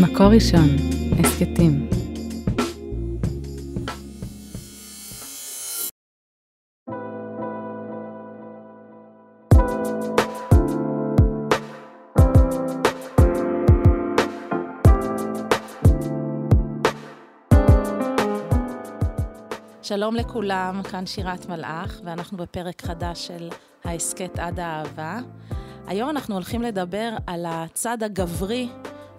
מקור ראשון, הסכתים. שלום לכולם, כאן שירת מלאך, ואנחנו בפרק חדש של ההסכת עד האהבה. היום אנחנו הולכים לדבר על הצד הגברי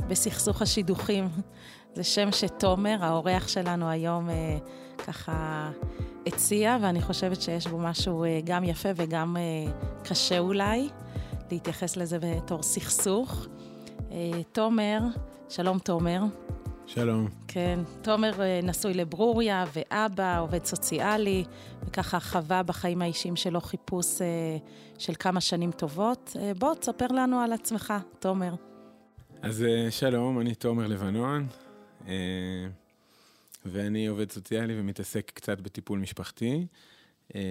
בסכסוך השידוכים. זה שם שתומר, האורח שלנו היום, אה, ככה הציע, ואני חושבת שיש בו משהו אה, גם יפה וגם אה, קשה אולי, להתייחס לזה בתור סכסוך. אה, תומר, שלום תומר. שלום. כן, תומר אה, נשוי לברוריה ואבא, עובד סוציאלי, וככה חווה בחיים האישיים שלו חיפוש אה, של כמה שנים טובות. אה, בוא, תספר לנו על עצמך, תומר. אז אה, שלום, אני תומר לבנון, אה, ואני עובד סוציאלי ומתעסק קצת בטיפול משפחתי, אה,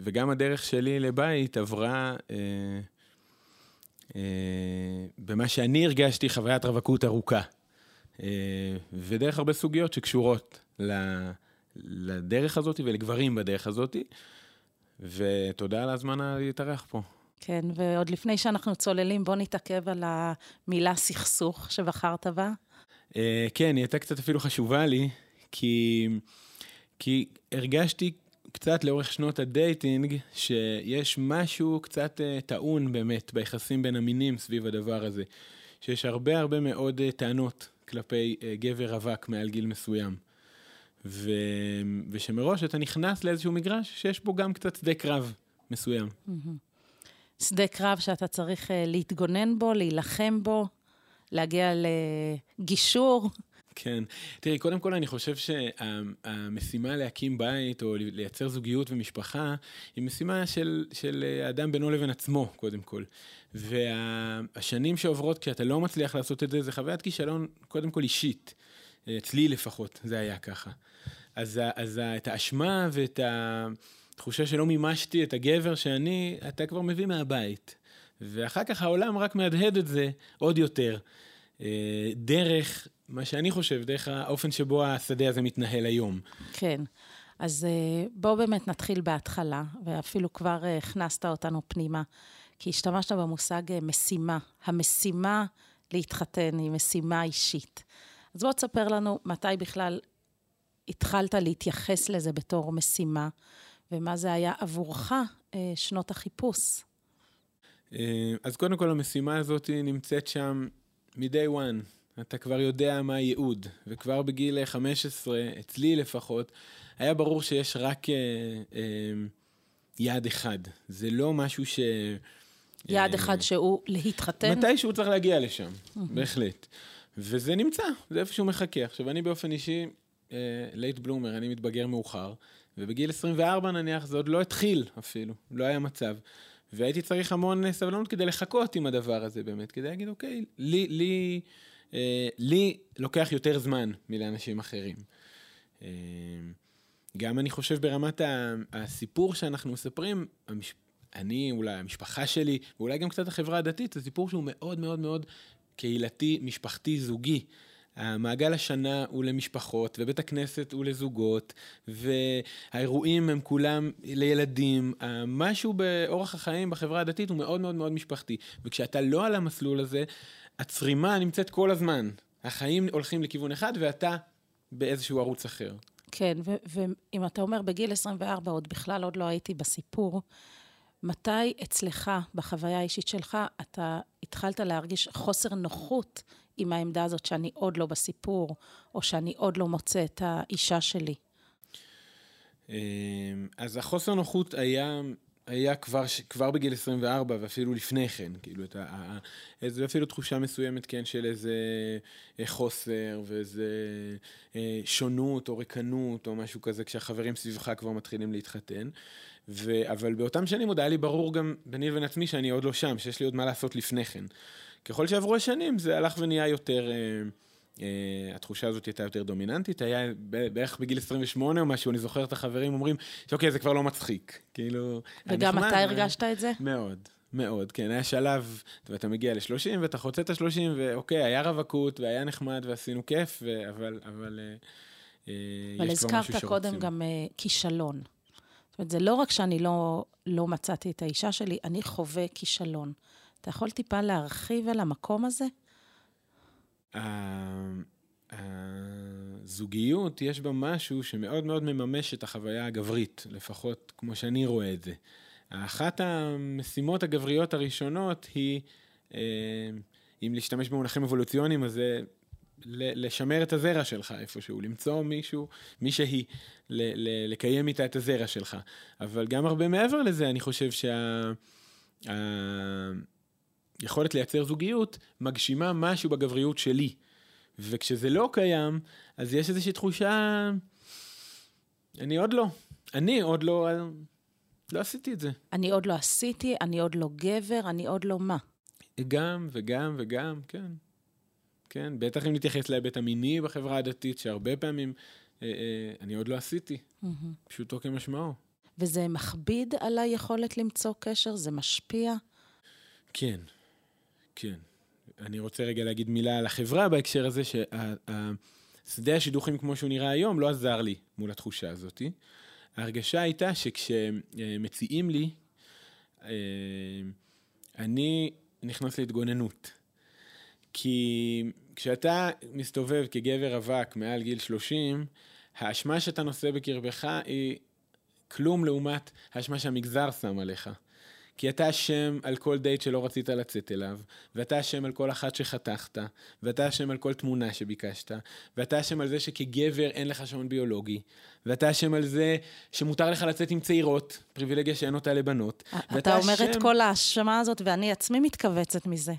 וגם הדרך שלי לבית עברה במה שאני הרגשתי חוויית רווקות ארוכה. ודרך הרבה סוגיות שקשורות לדרך הזאת ולגברים בדרך הזאת, ותודה על ההזמנה להתארח פה. כן, ועוד לפני שאנחנו צוללים, בוא נתעכב על המילה סכסוך שבחרת בה. אה, כן, היא הייתה קצת אפילו חשובה לי, כי, כי הרגשתי קצת לאורך שנות הדייטינג, שיש משהו קצת uh, טעון באמת ביחסים בין המינים סביב הדבר הזה. שיש הרבה הרבה מאוד uh, טענות כלפי גבר רווק מעל גיל מסוים. ו... ושמראש אתה נכנס לאיזשהו מגרש שיש בו גם קצת שדה קרב מסוים. שדה קרב שאתה צריך uh, להתגונן בו, להילחם בו, להגיע לגישור. כן. תראי, קודם כל אני חושב שהמשימה להקים בית או לייצר זוגיות ומשפחה היא משימה של, של אדם בינו לבין עצמו, קודם כל. והשנים שעוברות כשאתה לא מצליח לעשות את זה, זה חוויית כישלון, קודם כל אישית. אצלי לפחות, זה היה ככה. אז, אז את האשמה ואת התחושה שלא מימשתי את הגבר שאני, אתה כבר מביא מהבית. ואחר כך העולם רק מהדהד את זה עוד יותר. דרך מה שאני חושב, דרך האופן שבו השדה הזה מתנהל היום. כן. אז בואו באמת נתחיל בהתחלה, ואפילו כבר הכנסת אותנו פנימה, כי השתמשת במושג משימה. המשימה להתחתן היא משימה אישית. אז בוא תספר לנו מתי בכלל התחלת להתייחס לזה בתור משימה, ומה זה היה עבורך שנות החיפוש. אז קודם כל המשימה הזאת נמצאת שם מ-day one. אתה כבר יודע מה הייעוד, וכבר בגיל 15, אצלי לפחות, היה ברור שיש רק אה, אה, יעד אחד. זה לא משהו ש... יעד אה, אחד שהוא להתחתן? מתי שהוא צריך להגיע לשם, mm-hmm. בהחלט. וזה נמצא, זה איפשהו מחכה. עכשיו, אני באופן אישי, late אה, bloomer, אני מתבגר מאוחר, ובגיל 24 נניח, זה עוד לא התחיל אפילו, לא היה מצב. והייתי צריך המון סבלנות כדי לחכות עם הדבר הזה באמת, כדי להגיד, אוקיי, לי, לי, אה, לי לוקח יותר זמן מלאנשים אחרים. אה, גם אני חושב ברמת הסיפור שאנחנו מספרים, המש... אני, אולי המשפחה שלי, ואולי גם קצת החברה הדתית, זה סיפור שהוא מאוד מאוד מאוד קהילתי, משפחתי, זוגי. המעגל השנה הוא למשפחות, ובית הכנסת הוא לזוגות, והאירועים הם כולם לילדים. משהו באורח החיים בחברה הדתית הוא מאוד מאוד מאוד משפחתי. וכשאתה לא על המסלול הזה, הצרימה נמצאת כל הזמן. החיים הולכים לכיוון אחד, ואתה באיזשהו ערוץ אחר. כן, ואם אתה אומר בגיל 24, עוד בכלל עוד לא הייתי בסיפור, מתי אצלך, בחוויה האישית שלך, אתה התחלת להרגיש חוסר נוחות עם העמדה הזאת שאני עוד לא בסיפור, או שאני עוד לא מוצא את האישה שלי? אמ, אז החוסר נוחות היה, היה כבר, כבר בגיל 24 ואפילו לפני כן, כאילו, את ה, איזה אפילו תחושה מסוימת, כן, של איזה אה, חוסר ואיזה אה, שונות או ריקנות או משהו כזה, כשהחברים סביבך כבר מתחילים להתחתן. ו, אבל באותם שנים עוד היה לי ברור גם ביני לבין עצמי שאני עוד לא שם, שיש לי עוד מה לעשות לפני כן. ככל שעברו השנים זה הלך ונהיה יותר, uh, uh, התחושה הזאת הייתה יותר דומיננטית, היה בערך בגיל 28 או משהו, אני זוכר את החברים אומרים, שאוקיי, זה כבר לא מצחיק, כאילו... וגם אתה הרגשת את זה? מאוד, מאוד, כן, היה שלב, ואתה מגיע ל-30 ואתה חוצה את ה-30, ואוקיי, היה רווקות והיה נחמד ועשינו כיף, ו... אבל, אבל, אה, אה אבל הזכרת קודם גם אה, כישלון. זאת אומרת, זה לא רק שאני לא, לא מצאתי את האישה שלי, אני חווה כישלון. אתה יכול טיפה להרחיב על המקום הזה? הזוגיות, יש בה משהו שמאוד מאוד מממש את החוויה הגברית, לפחות כמו שאני רואה את זה. אחת המשימות הגבריות הראשונות היא, אה, אם להשתמש במונחים אבולוציוניים, אז זה לשמר את הזרע שלך איפשהו, למצוא מישהו, מישהי, לקיים איתה את הזרע שלך. אבל גם הרבה מעבר לזה, אני חושב שהיכולת שה... לייצר זוגיות מגשימה משהו בגבריות שלי. וכשזה לא קיים, אז יש איזושהי תחושה, אני עוד לא. אני עוד לא, לא עשיתי את זה. אני עוד לא עשיתי, אני עוד לא גבר, אני עוד לא מה. גם וגם וגם, כן. כן, בטח אם נתייחס להיבט המיני בחברה הדתית, שהרבה פעמים אה, אה, אני עוד לא עשיתי, mm-hmm. פשוטו כמשמעו. וזה מכביד על היכולת למצוא קשר? זה משפיע? כן, כן. אני רוצה רגע להגיד מילה על החברה בהקשר הזה, ששדה השידוכים כמו שהוא נראה היום לא עזר לי מול התחושה הזאת. ההרגשה הייתה שכשמציעים לי, אה, אני נכנס להתגוננות. כי כשאתה מסתובב כגבר רווק מעל גיל 30, האשמה שאתה נושא בקרבך היא כלום לעומת האשמה שהמגזר שם עליך. כי אתה אשם על כל דייט שלא רצית לצאת אליו, ואתה אשם על כל אחת שחתכת, ואתה אשם על כל תמונה שביקשת, ואתה אשם על זה שכגבר אין לך שעון ביולוגי, ואתה אשם על זה שמותר לך לצאת עם צעירות, פריבילגיה שאין אותה לבנות. אתה אומר את כל האשמה הזאת, ואני עצמי מתכווצת מזה.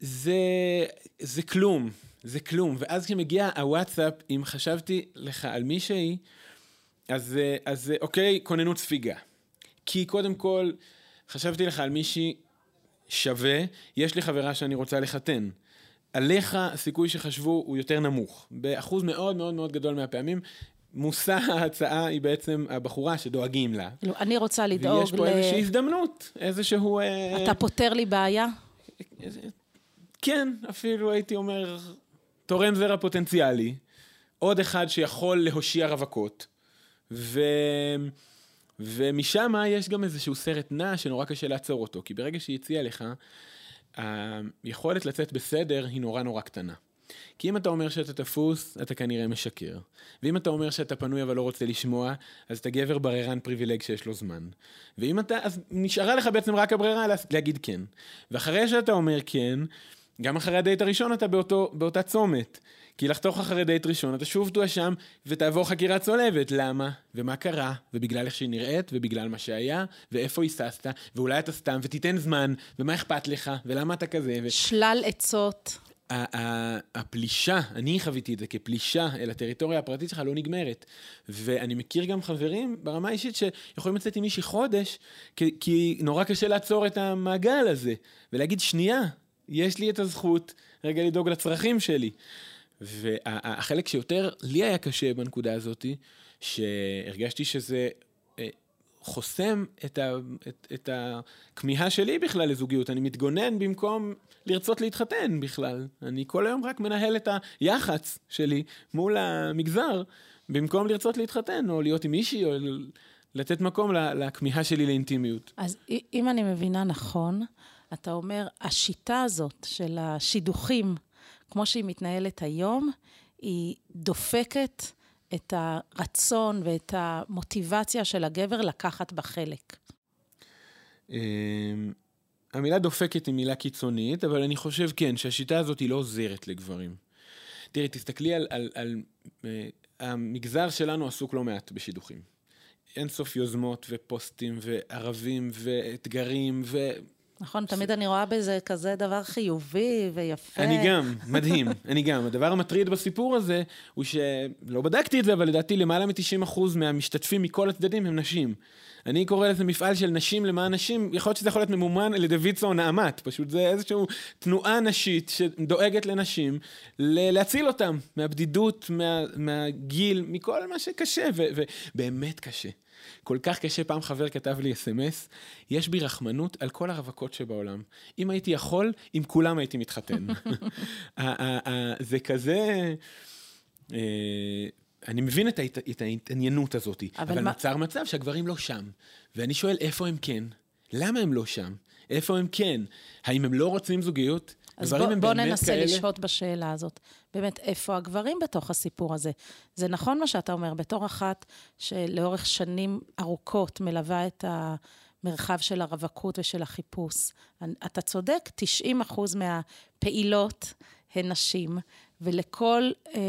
זה, זה כלום, זה כלום. ואז כשמגיע הוואטסאפ, אם חשבתי לך על מישהי, אז, אז אוקיי, כוננות ספיגה. כי קודם כל, חשבתי לך על מישהי שווה, יש לי חברה שאני רוצה לחתן. עליך הסיכוי שחשבו הוא יותר נמוך. באחוז מאוד מאוד מאוד גדול מהפעמים, מושא ההצעה היא בעצם הבחורה שדואגים לה. לא, אני רוצה לדאוג ל... ויש פה ל... איזושהי הזדמנות, איזשהו... אה, אתה פותר לי בעיה? כן, אפילו הייתי אומר, תורם זרע פוטנציאלי, עוד אחד שיכול להושיע רווקות, ו... ומשם יש גם איזשהו סרט נע שנורא קשה לעצור אותו, כי ברגע שהיא הציעה לך, היכולת לצאת בסדר היא נורא נורא קטנה. כי אם אתה אומר שאתה תפוס, אתה כנראה משקר. ואם אתה אומר שאתה פנוי אבל לא רוצה לשמוע, אז אתה גבר בררן פריבילג שיש לו זמן. ואם אתה, אז נשארה לך בעצם רק הברירה להגיד כן. ואחרי שאתה אומר כן, גם אחרי הדייט הראשון אתה באותו, באותה צומת. כי לחתוך אחרי דייט ראשון, אתה שוב תואשם ותעבור חקירה צולבת. למה? ומה קרה? ובגלל איך שהיא נראית, ובגלל מה שהיה, ואיפה היססת, ואולי אתה סתם, ותיתן זמן, ומה אכפת לך, ולמה אתה כזה. ו... שלל עצות. הפלישה, אני חוויתי את זה כפלישה אל הטריטוריה הפרטית שלך לא נגמרת. ואני מכיר גם חברים ברמה האישית שיכולים לצאת עם מישהי חודש, כי, כי נורא קשה לעצור את המעגל הזה, ולהגיד, שנייה, יש לי את הזכות רגע לדאוג לצרכים שלי. והחלק שיותר לי היה קשה בנקודה הזאת, שהרגשתי שזה אה, חוסם את, ה, את, את הכמיהה שלי בכלל לזוגיות. אני מתגונן במקום לרצות להתחתן בכלל. אני כל היום רק מנהל את היח"צ שלי מול המגזר, במקום לרצות להתחתן, או להיות עם מישהי, או לתת מקום לכמיהה שלי לאינטימיות. אז אם אני מבינה נכון, אתה אומר, השיטה הזאת של השידוכים, כמו שהיא מתנהלת היום, היא דופקת את הרצון ואת המוטיבציה של הגבר לקחת בה חלק. אמ, המילה דופקת היא מילה קיצונית, אבל אני חושב, כן, שהשיטה הזאת היא לא עוזרת לגברים. תראי, תסתכלי על, על, על, אה, המגזר שלנו עסוק לא מעט בשידוכים. אין סוף יוזמות ופוסטים וערבים ואתגרים ו... נכון, תמיד אני רואה בזה כזה דבר חיובי ויפה. אני גם, מדהים, אני גם. הדבר המטריד בסיפור הזה, הוא שלא בדקתי את זה, אבל לדעתי למעלה מ-90% מהמשתתפים מכל הצדדים הם נשים. אני קורא לזה מפעל של נשים למען נשים, יכול להיות שזה יכול להיות ממומן על ידי ויצו או נעמת, פשוט זה איזושהי תנועה נשית שדואגת לנשים, להציל אותם מהבדידות, מה, מהגיל, מכל מה שקשה, ובאמת קשה. כל כך קשה, פעם חבר כתב לי אס.אם.אס, יש בי רחמנות על כל הרווקות שבעולם. אם הייתי יכול, עם כולם הייתי מתחתן. זה כזה... אה, אני מבין את, ההת... את ההתעניינות הזאת, אבל, אבל מה... נוצר מצב שהגברים לא שם. ואני שואל, איפה הם כן? למה הם לא שם? איפה הם כן? האם הם לא רוצים זוגיות? אז בוא, בוא ננסה כאלה... לשהות בשאלה הזאת. באמת, איפה הגברים בתוך הסיפור הזה? זה נכון מה שאתה אומר, בתור אחת שלאורך שנים ארוכות מלווה את המרחב של הרווקות ושל החיפוש. אתה צודק, 90 אחוז מהפעילות הן נשים, ולכל אה,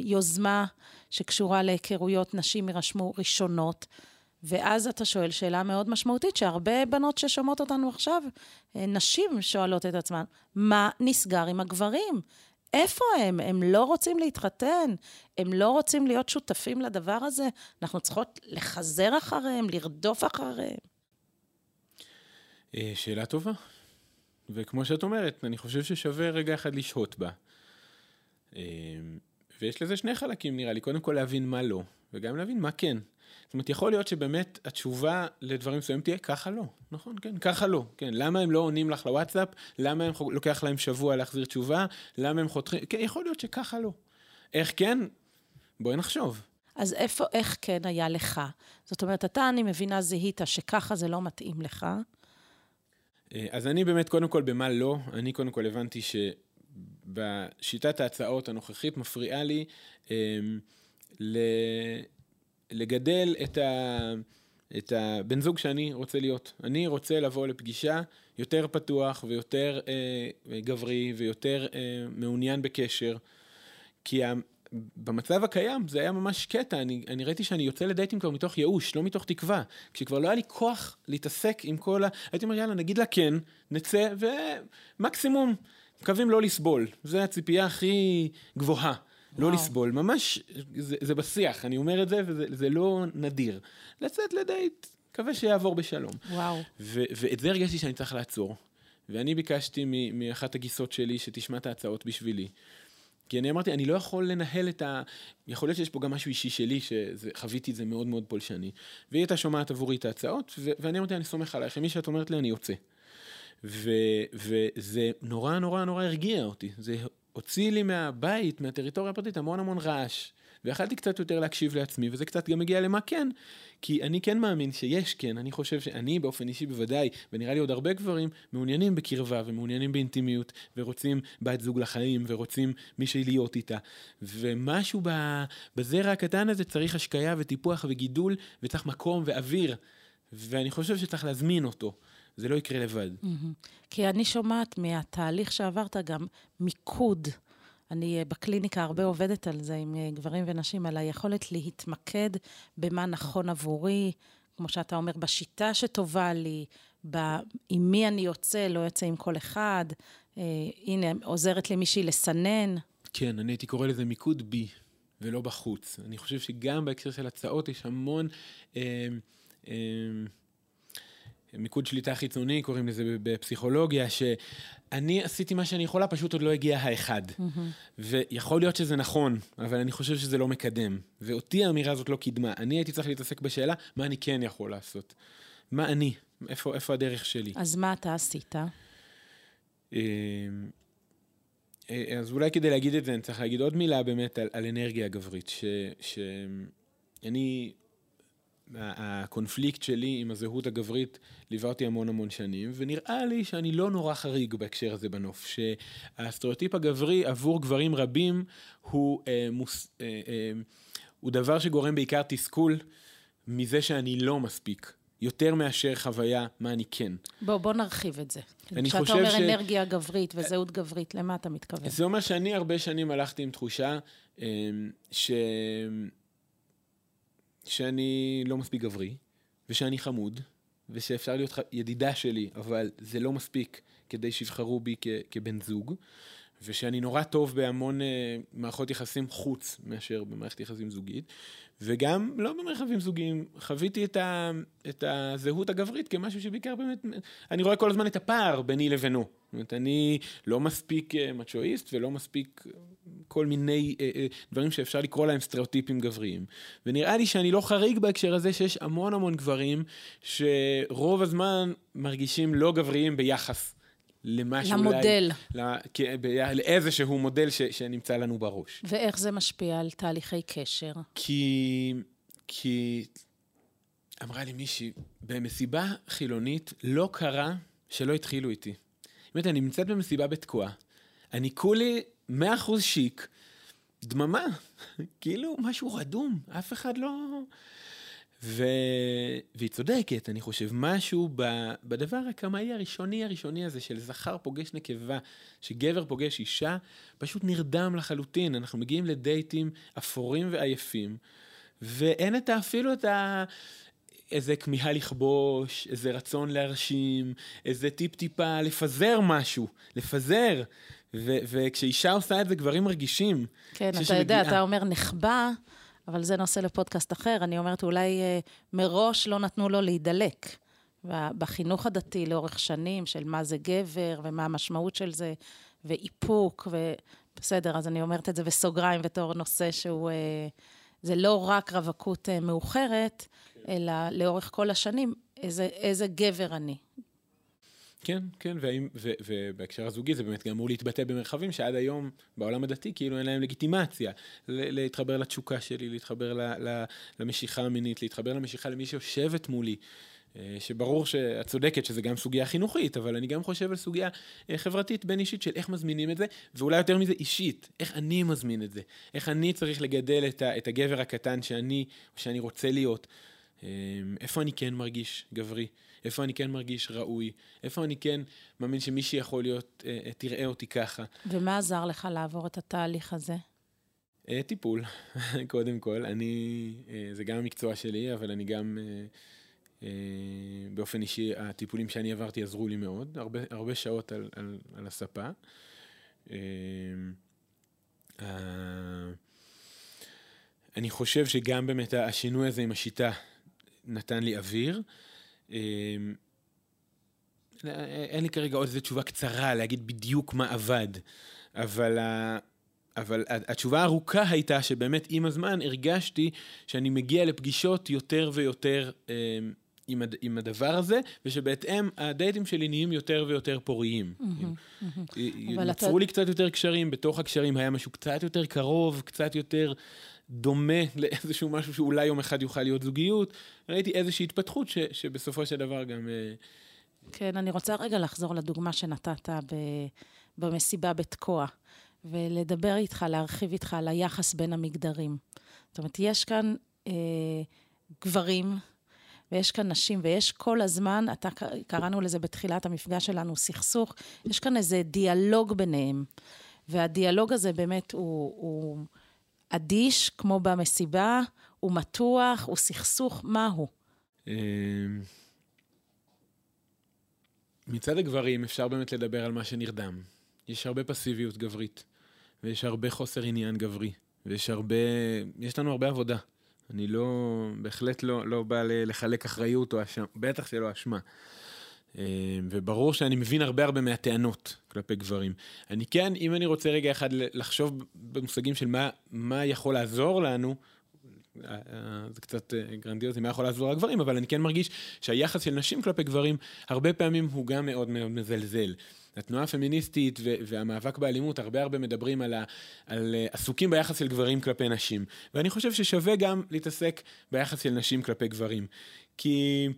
יוזמה שקשורה להיכרויות, נשים יירשמו ראשונות. ואז אתה שואל שאלה מאוד משמעותית, שהרבה בנות ששומעות אותנו עכשיו, אה, נשים שואלות את עצמן, מה נסגר עם הגברים? איפה הם? הם לא רוצים להתחתן, הם לא רוצים להיות שותפים לדבר הזה, אנחנו צריכות לחזר אחריהם, לרדוף אחריהם. אה, שאלה טובה. וכמו שאת אומרת, אני חושב ששווה רגע אחד לשהות בה. אה, ויש לזה שני חלקים נראה לי, קודם כל להבין מה לא, וגם להבין מה כן. זאת אומרת, יכול להיות שבאמת התשובה לדברים מסוימים תהיה ככה לא, נכון? כן, ככה לא, כן. למה הם לא עונים לך לוואטסאפ? למה הם, לוקח להם שבוע להחזיר תשובה? למה הם חותכים? כן, יכול להיות שככה לא. איך כן? בואי נחשוב. אז איפה, איך כן היה לך? זאת אומרת, אתה, אני מבינה, זיהית שככה זה לא מתאים לך. אה, אז אני באמת, קודם כל, במה לא, אני קודם כל הבנתי שבשיטת ההצעות הנוכחית מפריעה לי אה, ל... לגדל את, ה, את הבן זוג שאני רוצה להיות. אני רוצה לבוא לפגישה יותר פתוח ויותר אה, גברי ויותר אה, מעוניין בקשר, כי ה, במצב הקיים זה היה ממש קטע, אני, אני ראיתי שאני יוצא לדייטים כבר מתוך ייאוש, לא מתוך תקווה. כשכבר לא היה לי כוח להתעסק עם כל ה... הייתי אומר, יאללה, נגיד לה כן, נצא, ומקסימום, מקווים לא לסבול. זו הציפייה הכי גבוהה. לא לסבול, ממש, זה, זה בשיח, אני אומר את זה, וזה לא נדיר. לצאת לדייט, מקווה שיעבור בשלום. וואו. ו, ואת זה הרגשתי שאני צריך לעצור. ואני ביקשתי מאחת הגיסות שלי שתשמע את ההצעות בשבילי. כי אני אמרתי, אני לא יכול לנהל את ה... יכול להיות שיש פה גם משהו אישי שלי, שחוויתי את זה מאוד מאוד פולשני. והיא הייתה שומעת עבורי את ההצעות, ו- ואני אמרתי, אני סומך עלייך, מי שאת אומרת לי, אני יוצא. ו- וזה נורא נורא נורא הרגיע אותי. זה הוציא לי מהבית, מהטריטוריה הפרטית, המון המון רעש. ויכלתי קצת יותר להקשיב לעצמי, וזה קצת גם מגיע למה כן. כי אני כן מאמין שיש כן, אני חושב שאני באופן אישי בוודאי, ונראה לי עוד הרבה גברים, מעוניינים בקרבה ומעוניינים באינטימיות, ורוצים בת זוג לחיים, ורוצים מישהי להיות איתה. ומשהו בזרע הקטן הזה צריך השקיה וטיפוח וגידול, וצריך מקום ואוויר. ואני חושב שצריך להזמין אותו. זה לא יקרה לבד. כי אני שומעת מהתהליך שעברת גם מיקוד. אני אה, בקליניקה הרבה עובדת על זה עם אה, גברים ונשים, על היכולת להתמקד במה נכון עבורי, כמו שאתה אומר, בשיטה שטובה לי, ב... עם מי אני יוצא, לא יוצא עם כל אחד. אה, הנה, עוזרת למישהי לסנן. כן, אני הייתי קורא לזה מיקוד בי, ולא בחוץ. אני חושב שגם בהקשר של הצעות יש המון... אה, אה, מיקוד שליטה חיצוני, קוראים לזה בפסיכולוגיה, שאני עשיתי מה שאני יכולה, פשוט עוד לא הגיע האחד. Mm-hmm. ויכול להיות שזה נכון, אבל אני חושב שזה לא מקדם. ואותי האמירה הזאת לא קידמה. אני הייתי צריך להתעסק בשאלה, מה אני כן יכול לעשות. מה אני? איפה, איפה הדרך שלי? אז מה אתה עשית? אמ, אה, אז אולי כדי להגיד את זה, אני צריך להגיד עוד מילה באמת על, על אנרגיה גברית, שאני הקונפליקט שלי עם הזהות הגברית ליווה אותי המון המון שנים, ונראה לי שאני לא נורא חריג בהקשר הזה בנוף, שהסטריאוטיפ הגברי עבור גברים רבים הוא, אה, מוס, אה, אה, הוא דבר שגורם בעיקר תסכול מזה שאני לא מספיק. יותר מאשר חוויה מה אני כן. בוא, בוא נרחיב את זה. אני חושב ש... כשאתה אומר אנרגיה גברית וזהות גברית, למה אתה מתכוון? זה אומר שאני הרבה שנים הלכתי עם תחושה אה, ש... שאני לא מספיק גברי, ושאני חמוד, ושאפשר להיות ידידה שלי, אבל זה לא מספיק כדי שיבחרו בי כ- כבן זוג, ושאני נורא טוב בהמון uh, מערכות יחסים חוץ מאשר במערכת יחסים זוגית, וגם לא במרחבים זוגיים, חוויתי את, ה- את הזהות הגברית כמשהו שבעיקר באמת, אני רואה כל הזמן את הפער ביני לבינו. זאת אומרת, אני לא מספיק uh, מצ'ואיסט ולא מספיק כל מיני אה, אה, דברים שאפשר לקרוא להם סטריאוטיפים גבריים. ונראה לי שאני לא חריג בהקשר הזה שיש המון המון גברים שרוב הזמן מרגישים לא גבריים ביחס למה שאולי... למודל. לאיזשהו מודל ש, שנמצא לנו בראש. ואיך זה משפיע על תהליכי קשר? כי... כי... אמרה לי מישהי, במסיבה חילונית לא קרה שלא התחילו איתי. באמת, אני נמצאת במסיבה בתקועה, אני כולי מאה אחוז שיק, דממה, כאילו משהו רדום, אף אחד לא... ו... והיא צודקת, אני חושב, משהו ב... בדבר הקמאי הראשוני הראשוני הזה של זכר פוגש נקבה, שגבר פוגש אישה, פשוט נרדם לחלוטין. אנחנו מגיעים לדייטים אפורים ועייפים, ואין את אפילו את ה... איזה כמיהה לכבוש, איזה רצון להרשים, איזה טיפ-טיפה לפזר משהו, לפזר. ו- וכשאישה עושה את זה, גברים מרגישים. כן, אתה יודע, אתה אומר נחבא, אבל זה נושא לפודקאסט אחר. אני אומרת, אולי אה, מראש לא נתנו לו להידלק. בחינוך הדתי לאורך שנים, של מה זה גבר, ומה המשמעות של זה, ואיפוק, ובסדר, אז אני אומרת את זה בסוגריים בתור נושא שהוא... אה, זה לא רק רווקות אה, מאוחרת, אלא לאורך כל השנים, איזה, איזה גבר אני. כן, כן, והאם, ו, ובהקשר הזוגי זה באמת גם אמור להתבטא במרחבים שעד היום בעולם הדתי כאילו אין להם לגיטימציה. להתחבר לתשוקה שלי, להתחבר ל, ל, למשיכה המינית, להתחבר למשיכה למי שיושבת מולי. אה, שברור שאת צודקת שזה גם סוגיה חינוכית, אבל אני גם חושב על סוגיה אה, חברתית בין אישית של איך מזמינים את זה, ואולי יותר מזה אישית, איך אני מזמין את זה, איך אני צריך לגדל את, ה, את הגבר הקטן שאני, שאני רוצה להיות. אמ, איפה אני כן מרגיש גברי, איפה אני כן מרגיש ראוי, איפה אני כן מאמין שמי שיכול להיות, אה, אה, תראה אותי ככה. ומה עזר לך לעבור את התהליך הזה? אה, טיפול, קודם כל. אני, זה גם המקצוע שלי, אבל אני גם, באופן אישי, הטיפולים שאני עברתי עזרו לי מאוד, הרבה, הרבה שעות על, על, על הספה. אני חושב שגם באמת השינוי הזה עם השיטה נתן לי אוויר. אמ, אין לי כרגע עוד איזו תשובה קצרה להגיד בדיוק מה עבד, אבל, אבל התשובה הארוכה הייתה שבאמת עם הזמן הרגשתי שאני מגיע לפגישות יותר ויותר אמ, עם, הד, עם הדבר הזה, ושבהתאם הדייטים שלי נהיים יותר ויותר פוריים. נוצרו לי קצת יותר קשרים, בתוך הקשרים היה משהו קצת יותר קרוב, קצת יותר דומה לאיזשהו משהו שאולי יום אחד יוכל להיות זוגיות. ראיתי איזושהי התפתחות ש, שבסופו של דבר גם... אה, כן, אני רוצה רגע לחזור לדוגמה שנתת ב, במסיבה בתקוע, ולדבר איתך, להרחיב איתך על היחס בין המגדרים. זאת אומרת, יש כאן אה, גברים, ויש כאן נשים, ויש כל הזמן, אתה, קראנו לזה בתחילת המפגש שלנו, סכסוך, יש כאן איזה דיאלוג ביניהם. והדיאלוג הזה באמת הוא, הוא אדיש, כמו במסיבה, הוא מתוח, הוא סכסוך, מה הוא? אמ, מצד הגברים אפשר באמת לדבר על מה שנרדם. יש הרבה פסיביות גברית, ויש הרבה חוסר עניין גברי, ויש הרבה, יש לנו הרבה עבודה. אני לא, בהחלט לא, לא בא לחלק אחריות או אשמה, בטח שלא אשמה. אמ, וברור שאני מבין הרבה הרבה מהטענות כלפי גברים. אני כן, אם אני רוצה רגע אחד לחשוב במושגים של מה, מה יכול לעזור לנו, אה, אה, זה קצת אה, גרנדיוזי, מה יכול לעזור לגברים, אבל אני כן מרגיש שהיחס של נשים כלפי גברים, הרבה פעמים הוא גם מאוד מאוד מזלזל. התנועה הפמיניסטית והמאבק באלימות, הרבה הרבה מדברים על, על עסוקים ביחס של גברים כלפי נשים. ואני חושב ששווה גם להתעסק ביחס של נשים כלפי גברים. כי,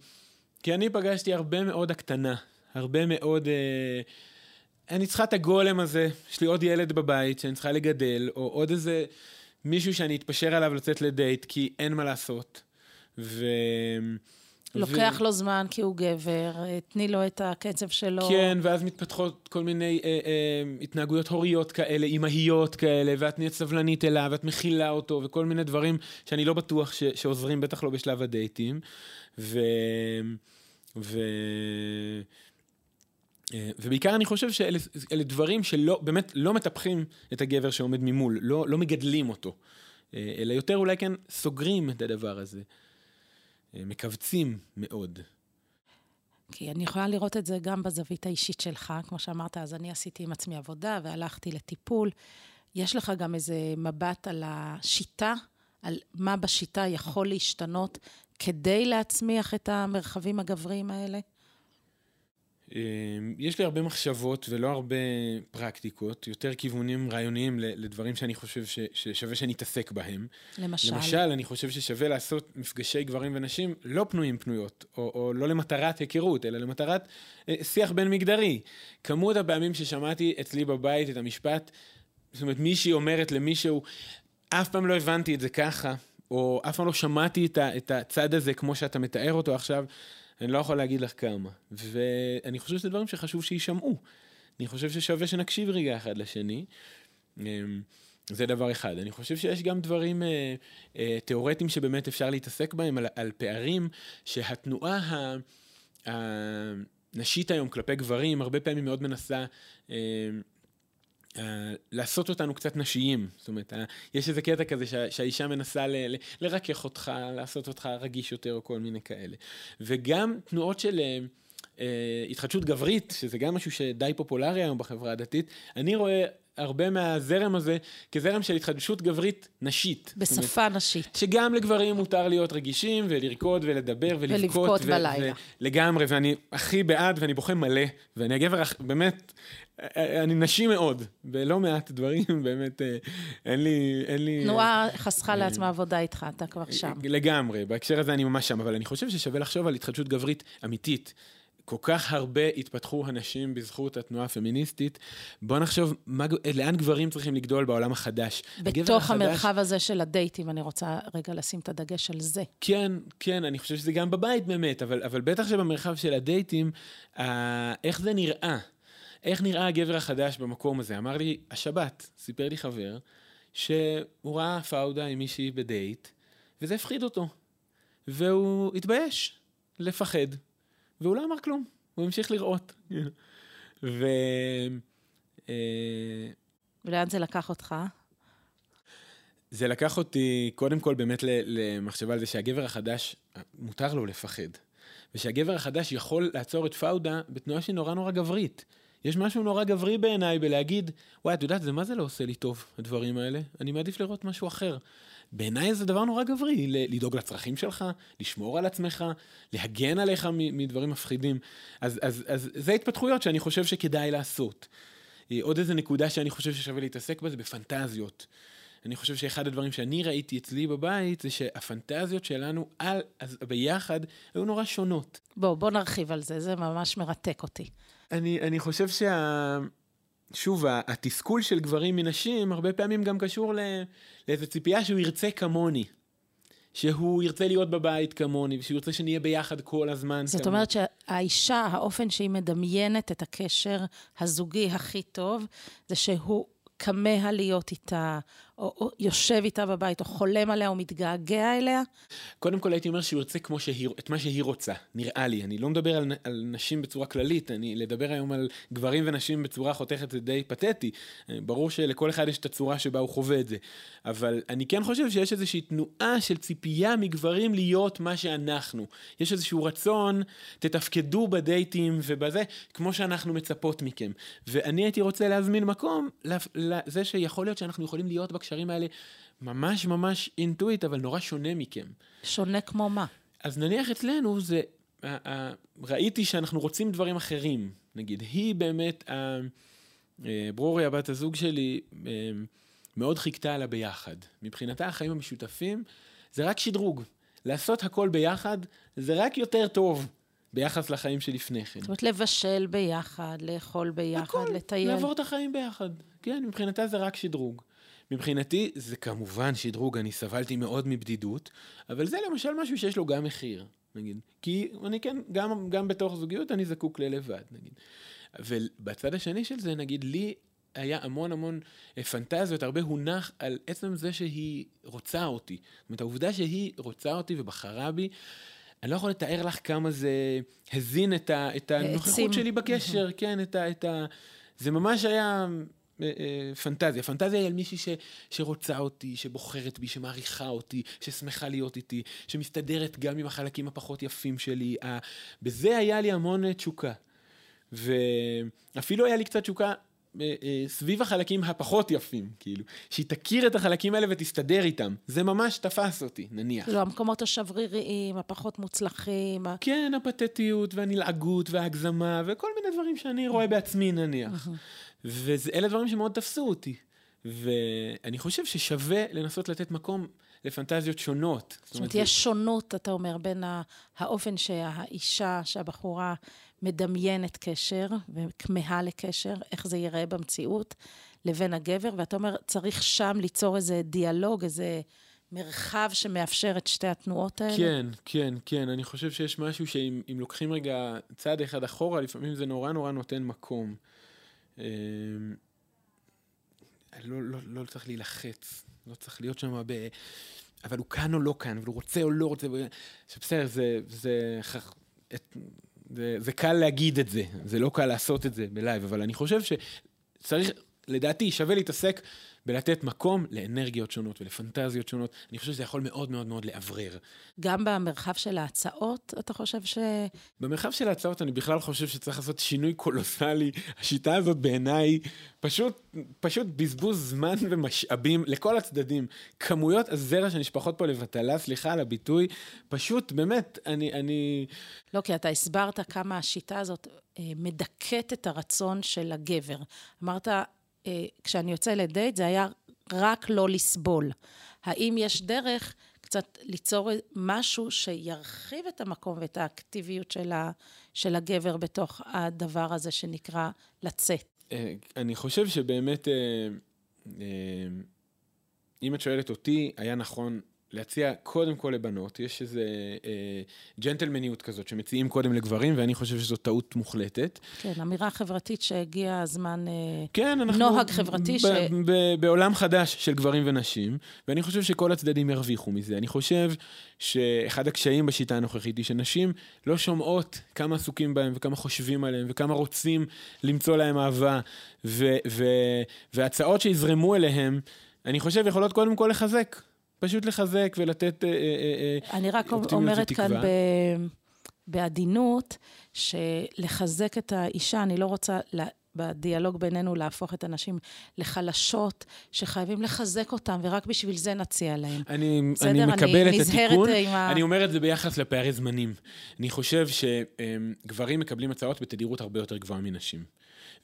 כי אני פגשתי הרבה מאוד הקטנה, הרבה מאוד... אה, אני צריכה את הגולם הזה, יש לי עוד ילד בבית שאני צריכה לגדל, או עוד איזה מישהו שאני אתפשר עליו לצאת לדייט, כי אין מה לעשות. ו... לוקח ו... לו זמן כי הוא גבר, תני לו את הקצב שלו. כן, ואז מתפתחות כל מיני אה, אה, התנהגויות הוריות כאלה, אימהיות כאלה, ואת נהיית סבלנית אליו, ואת מכילה אותו, וכל מיני דברים שאני לא בטוח ש, שעוזרים, בטח לא בשלב הדייטים. ו... ו... אה, ובעיקר אני חושב שאלה דברים שלא, באמת לא מטפחים את הגבר שעומד ממול, לא, לא מגדלים אותו, אה, אלא יותר אולי כן סוגרים את הדבר הזה, אה, מכווצים מאוד. כי אני יכולה לראות את זה גם בזווית האישית שלך, כמו שאמרת, אז אני עשיתי עם עצמי עבודה והלכתי לטיפול, יש לך גם איזה מבט על השיטה, על מה בשיטה יכול להשתנות כדי להצמיח את המרחבים הגבריים האלה? אמ, יש לי הרבה מחשבות ולא הרבה פרקטיקות, יותר כיוונים רעיוניים לדברים שאני חושב ש, ששווה שאני אתעסק בהם. למשל? למשל, אני חושב ששווה לעשות מפגשי גברים ונשים לא פנויים פנויות, או, או לא למטרת היכרות, אלא למטרת אה, שיח בין מגדרי. כמות הפעמים ששמעתי אצלי בבית את המשפט, זאת אומרת, מישהי אומרת למישהו, אף פעם לא הבנתי את זה ככה, או אף פעם לא שמעתי את, ה, את הצד הזה כמו שאתה מתאר אותו עכשיו. אני לא יכול להגיד לך כמה. ואני חושב שזה דברים שחשוב שיישמעו. אני חושב ששווה שנקשיב רגע אחד לשני. אמ, זה דבר אחד. אני חושב שיש גם דברים אה, אה, תיאורטיים שבאמת אפשר להתעסק בהם, על, על פערים שהתנועה הנשית היום כלפי גברים הרבה פעמים מאוד מנסה אה, לעשות אותנו קצת נשיים, זאת אומרת, uh, יש איזה קטע כזה שה, שהאישה מנסה ל, ל, לרכך אותך, לעשות אותך רגיש יותר או כל מיני כאלה. וגם תנועות של uh, התחדשות גברית, שזה גם משהו שדי פופולרי היום בחברה הדתית, אני רואה הרבה מהזרם הזה כזרם של התחדשות גברית נשית. בשפה אומרת, נשית. שגם לגברים מותר להיות רגישים ולרקוד ולדבר ולבכות. ולבכות בלילה. לגמרי, ואני הכי בעד ואני בוכה מלא, ואני הגבר, באמת, אני נשי מאוד, בלא מעט דברים, באמת, אה, אין לי... אין לי תנועה חסכה אה, לעצמה עבודה איתך, אתה כבר שם. לגמרי, בהקשר הזה אני ממש שם, אבל אני חושב ששווה לחשוב על התחדשות גברית אמיתית. כל כך הרבה התפתחו הנשים בזכות התנועה הפמיניסטית. בוא נחשוב מה, לאן גברים צריכים לגדול בעולם החדש. בתוך החדש, המרחב הזה של הדייטים, אני רוצה רגע לשים את הדגש על זה. כן, כן, אני חושב שזה גם בבית באמת, אבל, אבל בטח שבמרחב של הדייטים, אה, איך זה נראה? איך נראה הגבר החדש במקום הזה? אמר לי, השבת, סיפר לי חבר, שהוא ראה פאודה עם מישהי בדייט, וזה הפחיד אותו. והוא התבייש לפחד, והוא לא אמר כלום, הוא המשיך לראות. ו... אה, ולאן זה לקח אותך? זה לקח אותי קודם כל באמת למחשבה על זה שהגבר החדש, מותר לו לפחד. ושהגבר החדש יכול לעצור את פאודה בתנועה שהיא נורא נורא גברית. יש משהו נורא גברי בעיניי בלהגיד, וואי, את יודעת, זה מה זה לא עושה לי טוב, הדברים האלה? אני מעדיף לראות משהו אחר. בעיניי זה דבר נורא גברי, לדאוג לצרכים שלך, לשמור על עצמך, להגן עליך מדברים מפחידים. אז, אז, אז זה התפתחויות שאני חושב שכדאי לעשות. אה, עוד איזה נקודה שאני חושב ששווה להתעסק בה זה בפנטזיות. אני חושב שאחד הדברים שאני ראיתי אצלי בבית זה שהפנטזיות שלנו על, אז ביחד היו נורא שונות. בוא, בוא נרחיב על זה, זה ממש מרתק אותי. אני, אני חושב שה... שוב, התסכול של גברים מנשים הרבה פעמים גם קשור לאיזו ציפייה שהוא ירצה כמוני. שהוא ירצה להיות בבית כמוני, ושהוא ירצה שנהיה ביחד כל הזמן. זאת כמוני. אומרת שהאישה, האופן שהיא מדמיינת את הקשר הזוגי הכי טוב, זה שהוא כמה להיות איתה, או, או יושב איתה בבית, או חולם עליה, או מתגעגע אליה? קודם כל הייתי אומר שהוא ירצה כמו שהיא, את מה שהיא רוצה, נראה לי. אני לא מדבר על, על נשים בצורה כללית, אני לדבר היום על גברים ונשים בצורה חותכת זה די פתטי. ברור שלכל אחד יש את הצורה שבה הוא חווה את זה. אבל אני כן חושב שיש איזושהי תנועה של ציפייה מגברים להיות מה שאנחנו. יש איזשהו רצון, תתפקדו בדייטים ובזה, כמו שאנחנו מצפות מכם. ואני הייתי רוצה להזמין מקום לזה שיכול להיות שאנחנו יכולים להיות בקשרים האלה ממש ממש אינטואיט, אבל נורא שונה מכם. שונה כמו מה? אז נניח אצלנו זה, ראיתי שאנחנו רוצים דברים אחרים. נגיד, היא באמת, אה, ברוריה, הבת הזוג שלי, אה, מאוד חיכתה לה ביחד. מבחינתה החיים המשותפים זה רק שדרוג. לעשות הכל ביחד זה רק יותר טוב ביחס לחיים שלפני כן. זאת אומרת, לבשל ביחד, לאכול ביחד, הכל, לטייל. לעבור את החיים ביחד. כן, מבחינתה זה רק שדרוג. מבחינתי זה כמובן שדרוג, אני סבלתי מאוד מבדידות, אבל זה למשל משהו שיש לו גם מחיר, נגיד. כי אני כן, גם, גם בתוך זוגיות אני זקוק ללבד, נגיד. ובצד השני של זה, נגיד, לי היה המון המון אה, פנטזיות, הרבה הונח על עצם זה שהיא רוצה אותי. זאת אומרת, העובדה שהיא רוצה אותי ובחרה בי, אני לא יכול לתאר לך כמה זה הזין את, ה, את הנוכחות שלי בקשר, כן, את ה, את ה... זה ממש היה פנטזיה. פנטזיה היא על מישהי ש, שרוצה אותי, שבוחרת בי, שמעריכה אותי, ששמחה להיות איתי, שמסתדרת גם עם החלקים הפחות יפים שלי. בזה היה לי המון תשוקה. ואפילו היה לי קצת תשוקה אה, אה, סביב החלקים הפחות יפים, כאילו. שהיא תכיר את החלקים האלה ותסתדר איתם. זה ממש תפס אותי, נניח. כאילו, המקומות השבריריים, הפחות מוצלחים. כן, הפתטיות והנלעגות וההגזמה וכל מיני דברים שאני רואה בעצמי, נניח. ואלה דברים שמאוד תפסו אותי. ואני חושב ששווה לנסות לתת מקום לפנטזיות שונות. זאת אומרת, יש שונות, אתה אומר, בין האופן שהאישה, שהבחורה מדמיינת קשר וכמהה לקשר, איך זה ייראה במציאות, לבין הגבר, ואתה אומר, צריך שם ליצור איזה דיאלוג, איזה מרחב שמאפשר את שתי התנועות האלה? כן, כן, כן. אני חושב שיש משהו שאם לוקחים רגע צעד אחד אחורה, לפעמים זה נורא נורא נותן מקום. אמ, לא, לא, לא צריך להילחץ, לא צריך להיות שם ב... אבל הוא כאן או לא כאן, אבל הוא רוצה או לא רוצה. בסדר, זה, זה, זה, זה, זה קל להגיד את זה, זה לא קל לעשות את זה בלייב, אבל אני חושב שצריך, לדעתי, שווה להתעסק בלתת מקום לאנרגיות שונות ולפנטזיות שונות. אני חושב שזה יכול מאוד מאוד מאוד לאוורר. גם במרחב של ההצעות, אתה חושב ש... במרחב של ההצעות אני בכלל חושב שצריך לעשות שינוי קולוסלי. השיטה הזאת בעיניי פשוט, פשוט בזבוז זמן ומשאבים לכל הצדדים. כמויות הזרע שנשפחות פה לבטלה, סליחה על הביטוי, פשוט, באמת, אני... אני... לא, כי אתה הסברת כמה השיטה הזאת אה, מדכאת את הרצון של הגבר. אמרת, כשאני יוצא לדייט, זה היה רק לא לסבול. האם יש דרך קצת ליצור משהו שירחיב את המקום ואת האקטיביות של, ה, של הגבר בתוך הדבר הזה שנקרא לצאת? אה, אני חושב שבאמת, אה, אם את שואלת אותי, היה נכון להציע קודם כל לבנות, יש איזה אה, ג'נטלמניות כזאת שמציעים קודם לגברים, ואני חושב שזו טעות מוחלטת. כן, אמירה חברתית שהגיע הזמן, אה, כן, אנחנו... נוהג חברתי ב- ש... ב- ב- בעולם חדש של גברים ונשים, ואני חושב שכל הצדדים ירוויחו מזה. אני חושב שאחד הקשיים בשיטה הנוכחית היא שנשים לא שומעות כמה עסוקים בהם וכמה חושבים עליהם וכמה רוצים למצוא להם אהבה, ו- ו- והצעות שיזרמו אליהם, אני חושב יכולות קודם כל לחזק. פשוט לחזק ולתת אה, אה, אה, אני רק אומרת כאן ב... בעדינות, שלחזק את האישה, אני לא רוצה בדיאלוג בינינו להפוך את הנשים לחלשות, שחייבים לחזק אותן, ורק בשביל זה נציע להן. אני, אני מקבל אני את התיקון, ה... אני אומר את זה ביחס לפערי זמנים. אני חושב שגברים מקבלים הצעות בתדירות הרבה יותר גבוהה מנשים.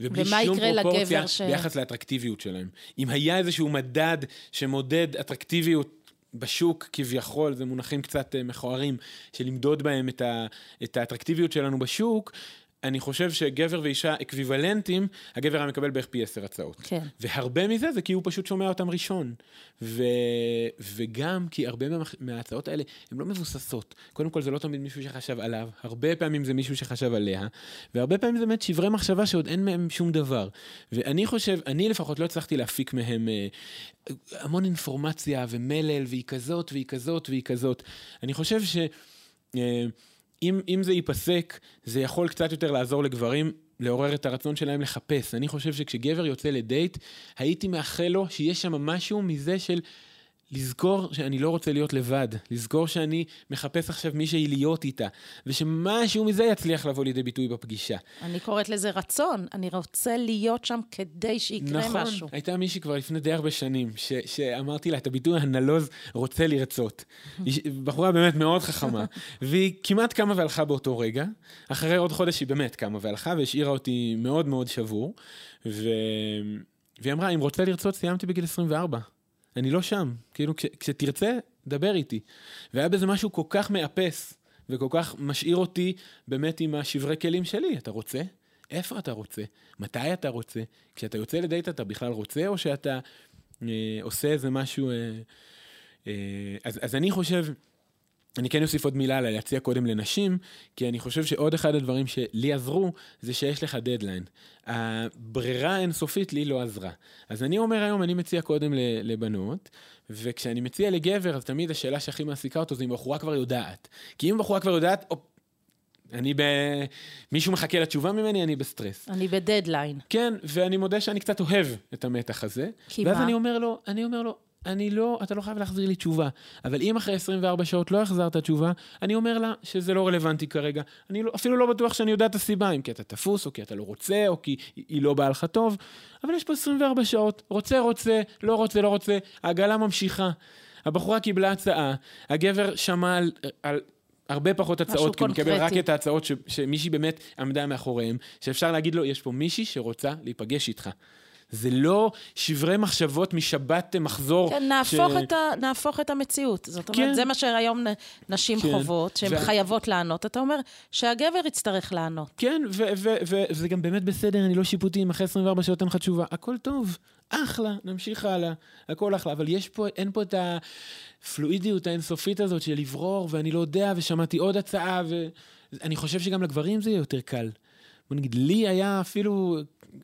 ובלי שום פרופורציה ש... ביחס לאטרקטיביות שלהם. אם היה איזשהו מדד שמודד אטרקטיביות בשוק כביכול, זה מונחים קצת אה, מכוערים, של למדוד בהם את, ה, את האטרקטיביות שלנו בשוק, אני חושב שגבר ואישה אקוויוולנטים, הגבר היה מקבל בערך פי עשר הצעות. כן. והרבה מזה זה כי הוא פשוט שומע אותם ראשון. ו... וגם כי הרבה מה... מההצעות האלה הן לא מבוססות. קודם כל זה לא תמיד מישהו שחשב עליו, הרבה פעמים זה מישהו שחשב עליה, והרבה פעמים זה באמת שברי מחשבה שעוד אין מהם שום דבר. ואני חושב, אני לפחות לא הצלחתי להפיק מהם אה, המון אינפורמציה ומלל, והיא כזאת והיא כזאת והיא כזאת. אני חושב ש... אה, אם, אם זה ייפסק, זה יכול קצת יותר לעזור לגברים לעורר את הרצון שלהם לחפש. אני חושב שכשגבר יוצא לדייט, הייתי מאחל לו שיש שם משהו מזה של לזכור שאני לא רוצה להיות לבד, לזכור שאני מחפש עכשיו מישהי להיות איתה, ושמשהו מזה יצליח לבוא לידי ביטוי בפגישה. אני קוראת לזה רצון, אני רוצה להיות שם כדי שיקרה נכון, משהו. נכון, הייתה מישהי כבר לפני די הרבה שנים, ש- שאמרתי לה את הביטוי הנלוז רוצה לרצות. בחורה באמת מאוד חכמה, והיא כמעט קמה והלכה באותו רגע, אחרי עוד חודש היא באמת קמה והלכה והשאירה אותי מאוד מאוד שבור, ו... והיא אמרה, אם רוצה לרצות, סיימתי בגיל 24. אני לא שם. כאילו, כש, כשתרצה, דבר איתי. והיה בזה משהו כל כך מאפס, וכל כך משאיר אותי באמת עם השברי כלים שלי. אתה רוצה? איפה אתה רוצה? מתי אתה רוצה? כשאתה יוצא לדייט אתה בכלל רוצה, או שאתה אה, עושה איזה משהו... אה, אה, אז, אז אני חושב... אני כן אוסיף עוד מילה על להציע קודם לנשים, כי אני חושב שעוד אחד הדברים שלי עזרו, זה שיש לך דדליין. הברירה האינסופית לי לא עזרה. אז אני אומר היום, אני מציע קודם לבנות, וכשאני מציע לגבר, אז תמיד השאלה שהכי מעסיקה אותו זה אם בחורה כבר יודעת. כי אם בחורה כבר יודעת, אני ב... מישהו מחכה לתשובה ממני, אני בסטרס. אני בדדליין. כן, ואני מודה שאני קצת אוהב את המתח הזה. כי ואז מה? אני אומר לו, אני אומר לו, אני לא, אתה לא חייב להחזיר לי תשובה. אבל אם אחרי 24 שעות לא החזרת תשובה, אני אומר לה שזה לא רלוונטי כרגע. אני לא, אפילו לא בטוח שאני יודע את הסיבה, אם כי אתה תפוס, או כי אתה לא רוצה, או כי היא לא באה לך טוב, אבל יש פה 24 שעות. רוצה, רוצה, לא רוצה, לא רוצה, העגלה ממשיכה. הבחורה קיבלה הצעה, הגבר שמע על, על הרבה פחות הצעות, כי הוא מקבל רק את ההצעות ש, שמישהי באמת עמדה מאחוריהם, שאפשר להגיד לו, יש פה מישהי שרוצה להיפגש איתך. זה לא שברי מחשבות משבת מחזור. כן, נהפוך, ש... את, ה, נהפוך את המציאות. זאת אומרת, כן. זה מה שהיום נשים כן. חוות, שהן ו... חייבות לענות. אתה אומר שהגבר יצטרך לענות. כן, וזה גם באמת בסדר, אני לא שיפוטי אם אחרי 24 שעות אין לך תשובה. הכל טוב, אחלה, נמשיך הלאה, הכל אחלה. אבל יש פה, אין פה את הפלואידיות האינסופית הזאת של לברור, ואני לא יודע, ושמעתי עוד הצעה, ואני חושב שגם לגברים זה יהיה יותר קל. בוא נגיד, לי היה אפילו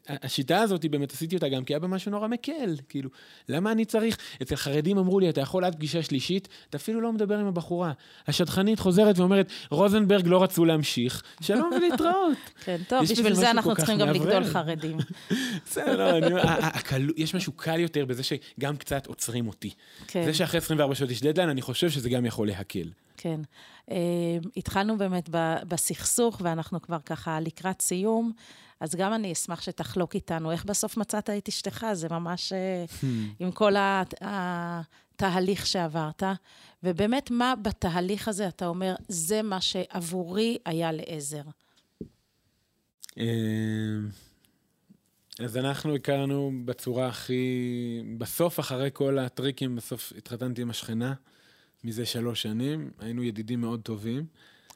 השיטה הזאת, באמת עשיתי אותה גם כי היה בה משהו נורא מקל, כאילו, למה אני צריך? אצל חרדים אמרו לי, אתה יכול עד פגישה שלישית, אתה אפילו לא מדבר עם הבחורה. השדכנית חוזרת ואומרת, רוזנברג לא רצו להמשיך, שלום ולהתראות. כן, טוב, בשביל זה אנחנו צריכים גם לגדול חרדים. בסדר, יש משהו קל יותר בזה שגם קצת עוצרים אותי. כן. זה שאחרי 24 שעות יש דדליין, אני חושב שזה גם יכול להקל. כן. Uh, התחלנו באמת בסכסוך, ואנחנו כבר ככה לקראת סיום. אז גם אני אשמח שתחלוק איתנו איך בסוף מצאת את אשתך, זה ממש אה, hmm. עם כל התהליך שעברת. ובאמת, מה בתהליך הזה אתה אומר, זה מה שעבורי היה לעזר? אה, אז אנחנו הכרנו בצורה הכי... בסוף, אחרי כל הטריקים, בסוף התחתנתי עם השכנה, מזה שלוש שנים, היינו ידידים מאוד טובים.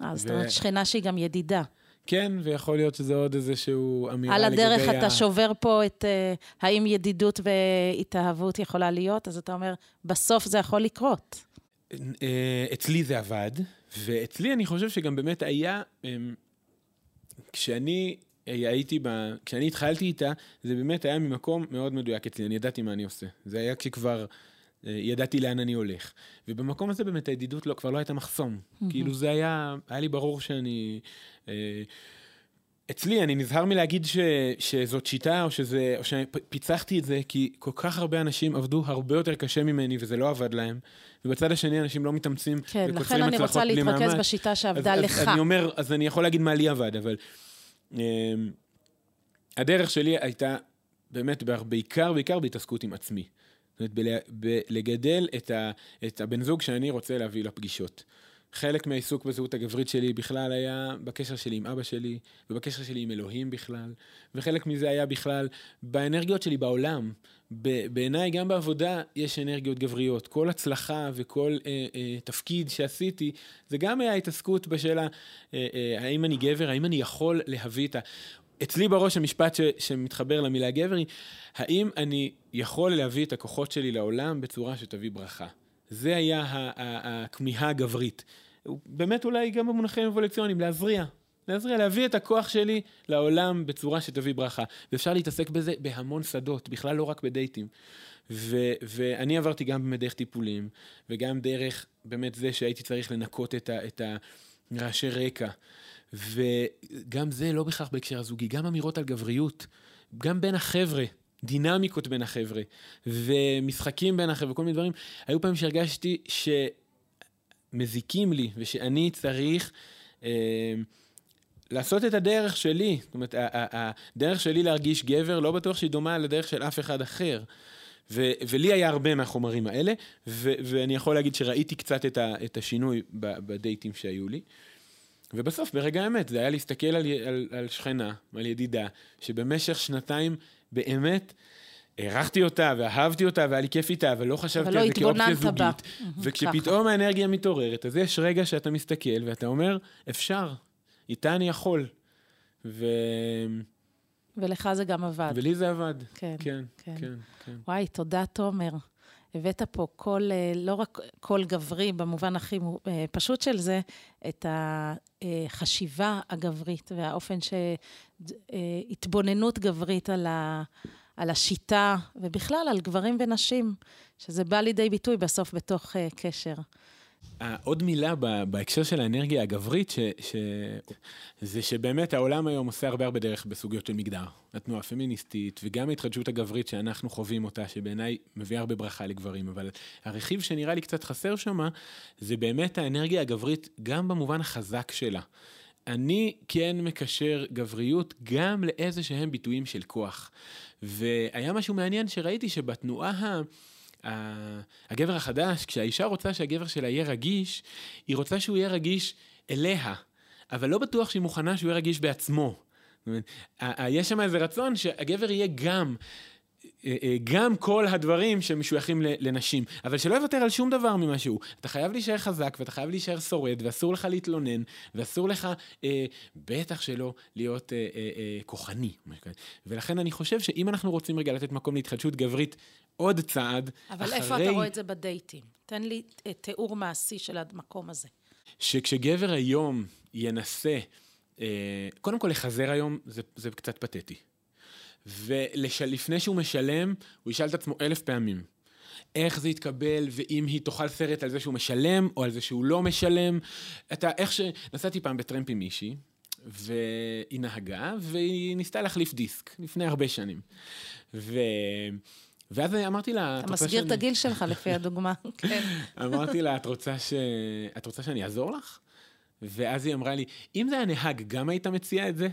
אה, זאת אומרת, שכנה שהיא גם ידידה. כן, ויכול להיות שזה עוד איזשהו אמירה לגבי ה... על הדרך אתה שובר פה את uh, האם ידידות והתאהבות יכולה להיות, אז אתה אומר, בסוף זה יכול לקרות. אה, אצלי זה עבד, ואצלי אני חושב שגם באמת היה, אמ, כשאני הייתי ב... כשאני התחלתי איתה, זה באמת היה ממקום מאוד מדויק אצלי, אני ידעתי מה אני עושה. זה היה כשכבר... אה, ידעתי לאן אני הולך. ובמקום הזה באמת הידידות לא, כבר לא הייתה מחסום. Mm-hmm. כאילו זה היה, היה לי ברור שאני... אה, אצלי, אני נזהר מלהגיד ש, שזאת שיטה, או, שזה, או שפיצחתי את זה, כי כל כך הרבה אנשים עבדו הרבה יותר קשה ממני, וזה לא עבד להם. ובצד השני, אנשים לא מתאמצים כן, לכן אני רוצה להתרכז בשיטה שעבדה אז, לך. אז אני אומר, אז אני יכול להגיד מה לי עבד, אבל... אה, הדרך שלי הייתה באמת בעיקר, בעיקר בהתעסקות עם עצמי. זאת אומרת, בלגדל את, ה, את הבן זוג שאני רוצה להביא לפגישות. חלק מהעיסוק בזהות הגברית שלי בכלל היה בקשר שלי עם אבא שלי, ובקשר שלי עם אלוהים בכלל, וחלק מזה היה בכלל באנרגיות שלי בעולם. בעיניי, גם בעבודה יש אנרגיות גבריות. כל הצלחה וכל אה, אה, תפקיד שעשיתי, זה גם היה התעסקות בשאלה, אה, אה, האם אני גבר, האם אני יכול להביא את ה... אצלי בראש המשפט ש, שמתחבר למילה גבר היא, האם אני יכול להביא את הכוחות שלי לעולם בצורה שתביא ברכה? זה היה הכמיהה הגברית. באמת אולי גם במונחים אבולוציוניים, להזריע. להזריע, להביא את הכוח שלי לעולם בצורה שתביא ברכה. ואפשר להתעסק בזה בהמון שדות, בכלל לא רק בדייטים. ו- ואני עברתי גם באמת דרך טיפולים, וגם דרך באמת זה שהייתי צריך לנקות את, ה- את הרעשי רקע. וגם זה לא בהכרח בהקשר הזוגי, גם אמירות על גבריות, גם בין החבר'ה, דינמיקות בין החבר'ה, ומשחקים בין החבר'ה, כל מיני דברים. היו פעמים שהרגשתי שמזיקים לי, ושאני צריך... אה, לעשות את הדרך שלי, זאת אומרת, הדרך שלי להרגיש גבר, לא בטוח שהיא דומה לדרך של אף אחד אחר. ו- ולי היה הרבה מהחומרים האלה, ו- ואני יכול להגיד שראיתי קצת את, ה- את השינוי בדייטים שהיו לי. ובסוף, ברגע האמת, זה היה להסתכל על, על, על שכנה, על ידידה, שבמשך שנתיים באמת הערכתי אותה ואהבתי אותה והיה לי כיף איתה, ולא חשבתי על זה כאופציה זוגית. וכשפתאום האנרגיה מתעוררת, אז יש רגע שאתה מסתכל ואתה אומר, אפשר, איתה אני יכול. ו... ולך זה גם עבד. ולי זה עבד. כן, כן, כן. כן, כן. וואי, תודה, תומר. הבאת פה קול, אה, לא רק קול גברי במובן הכי אה, פשוט של זה, את החשיבה הגברית והאופן שהתבוננות גברית על, ה, על השיטה, ובכלל על גברים ונשים, שזה בא לידי ביטוי בסוף בתוך אה, קשר. עוד מילה בהקשר של האנרגיה הגברית, ש, ש, זה שבאמת העולם היום עושה הרבה הרבה דרך בסוגיות של מגדר. התנועה הפמיניסטית וגם ההתחדשות הגברית שאנחנו חווים אותה, שבעיניי מביאה הרבה ברכה לגברים, אבל הרכיב שנראה לי קצת חסר שם, זה באמת האנרגיה הגברית גם במובן החזק שלה. אני כן מקשר גבריות גם לאיזה שהם ביטויים של כוח. והיה משהו מעניין שראיתי שבתנועה ה... הגבר החדש, כשהאישה רוצה שהגבר שלה יהיה רגיש, היא רוצה שהוא יהיה רגיש אליה, אבל לא בטוח שהיא מוכנה שהוא יהיה רגיש בעצמו. יש שם איזה רצון שהגבר יהיה גם אה, אה, גם כל הדברים שמשויכים לנשים, אבל שלא יוותר על שום דבר ממה שהוא. אתה חייב להישאר חזק ואתה חייב להישאר שורד ואסור לך להתלונן ואסור לך, אה, בטח שלא, להיות אה, אה, אה, כוחני. ולכן אני חושב שאם אנחנו רוצים רגע לתת מקום להתחדשות גברית עוד צעד, אבל אחרי... אבל איפה אתה רואה את זה בדייטים? תן לי אה, תיאור מעשי של המקום הזה. שכשגבר היום ינסה, אה, קודם כל לחזר היום זה, זה קצת פתטי. ולפני שהוא משלם, הוא ישאל את עצמו אלף פעמים. איך זה יתקבל, ואם היא תאכל סרט על זה שהוא משלם, או על זה שהוא לא משלם. אתה, איך ש... נסעתי פעם בטרמפ עם מישהי, והיא נהגה, והיא ניסתה להחליף דיסק, לפני הרבה שנים. ו... ואז אמרתי לה... אתה מסגיר שאני... את הגיל שלך לפי הדוגמה, כן. אמרתי לה, את רוצה, ש... את רוצה שאני אעזור לך? ואז היא אמרה לי, אם זה הנהג, גם היית מציע את זה?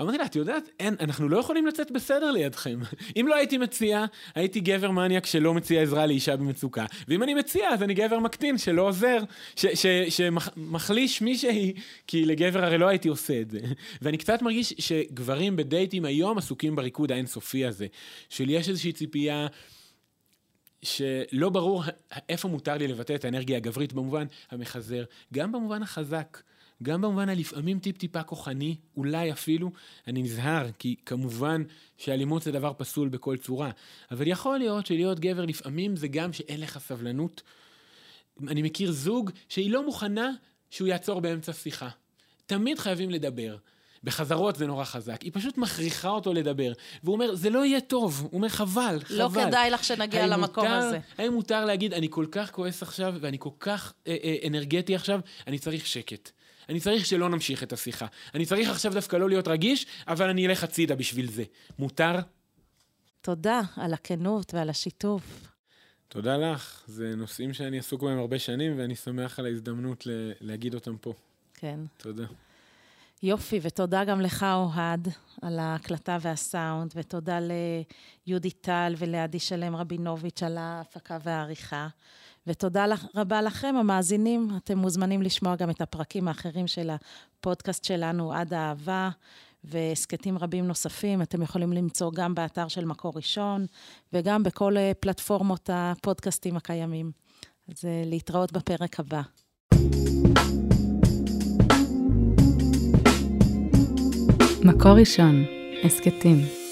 אמרתי לה, את יודעת, אין, אנחנו לא יכולים לצאת בסדר לידכם. אם לא הייתי מציע, הייתי גבר מניאק שלא מציע עזרה לאישה במצוקה. ואם אני מציע, אז אני גבר מקטין שלא עוזר, שמחליש מישהי, כי לגבר הרי לא הייתי עושה את זה. ואני קצת מרגיש שגברים בדייטים היום עסוקים בריקוד האינסופי הזה, של יש איזושהי ציפייה... שלא ברור איפה מותר לי לבטא את האנרגיה הגברית במובן המחזר, גם במובן החזק. גם במובן הלפעמים טיפ-טיפה כוחני, אולי אפילו, אני נזהר, כי כמובן שאלימות זה דבר פסול בכל צורה, אבל יכול להיות שלהיות גבר לפעמים זה גם שאין לך סבלנות. אני מכיר זוג שהיא לא מוכנה שהוא יעצור באמצע שיחה. תמיד חייבים לדבר. בחזרות זה נורא חזק, היא פשוט מכריחה אותו לדבר. והוא אומר, זה לא יהיה טוב, הוא אומר, חבל, לא חבל. לא כדאי לך שנגיע למקום מותר, הזה. האם מותר להגיד, אני כל כך כועס עכשיו, ואני כל כך אה, אה, אנרגטי עכשיו, אני צריך שקט. אני צריך שלא נמשיך את השיחה. אני צריך עכשיו דווקא לא להיות רגיש, אבל אני אלך הצידה בשביל זה. מותר? תודה על הכנות ועל השיתוף. תודה לך. זה נושאים שאני עסוק בהם הרבה שנים, ואני שמח על ההזדמנות ל- להגיד אותם פה. כן. תודה. יופי, ותודה גם לך, אוהד, על ההקלטה והסאונד, ותודה ליהודי טל ולעדי שלם רבינוביץ' על ההפקה והעריכה. ותודה רבה לכם, המאזינים. אתם מוזמנים לשמוע גם את הפרקים האחרים של הפודקאסט שלנו, עד האהבה, והסכתים רבים נוספים. אתם יכולים למצוא גם באתר של מקור ראשון, וגם בכל אה, פלטפורמות הפודקאסטים הקיימים. אז אה, להתראות בפרק הבא. מקור ראשון, הסכתים.